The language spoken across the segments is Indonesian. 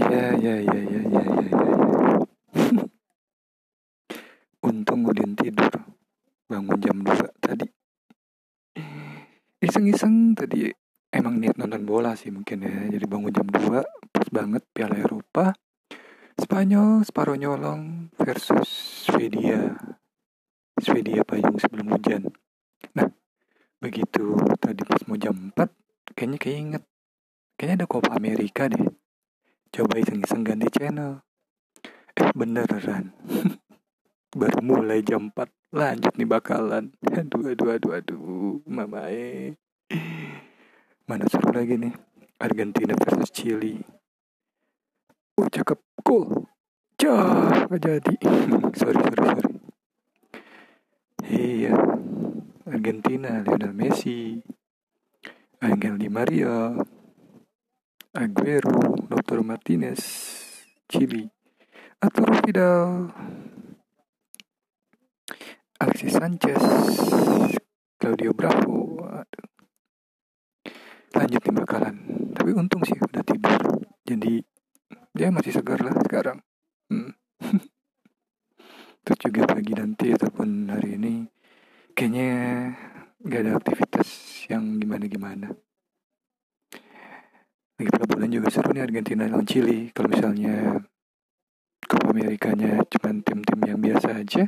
Ya, ya, ya, ya, ya, ya, ya. Untung Udin tidur. Bangun jam 2 tadi. Iseng-iseng tadi emang niat nonton bola sih mungkin ya. Jadi bangun jam 2 pas banget Piala Eropa. Spanyol separuh nyolong versus Swedia. Swedia payung sebelum hujan. Nah, begitu tadi pas mau jam 4 kayaknya keinget. Kayaknya ada Copa Amerika deh. Coba iseng-iseng ganti channel. Eh beneran. Baru mulai jam 4. Lanjut nih bakalan. Aduh, aduh, aduh, aduh. Mama eh. Mana seru lagi nih. Argentina versus Chili. Oh cakep. Cool. Cah, gak jadi. sorry, sorry, sorry. Iya. Argentina, Lionel Messi. Angel Di Maria. Aguero, Dr. Martinez, Chili, Arturo Vidal, Alexis Sanchez, Claudio Bravo. Aduh. Lanjut nih bakalan. Tapi untung sih udah tidur. Jadi dia masih segar lah sekarang. Hmm. Terus juga pagi nanti ataupun hari ini kayaknya gak ada aktivitas yang gimana-gimana pula bulan juga seru nih Argentina lawan Chili. Kalau misalnya Copa Amerikanya cuma tim-tim yang biasa aja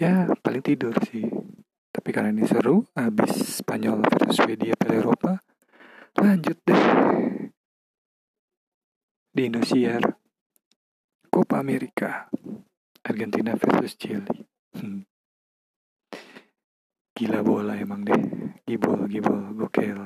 ya paling tidur sih. Tapi karena ini seru habis Spanyol versus Swedia Piala Eropa lanjut deh. Di Indosiar Copa Amerika Argentina versus Chili. Hmm. gila bola emang deh. Gibol gibol gokil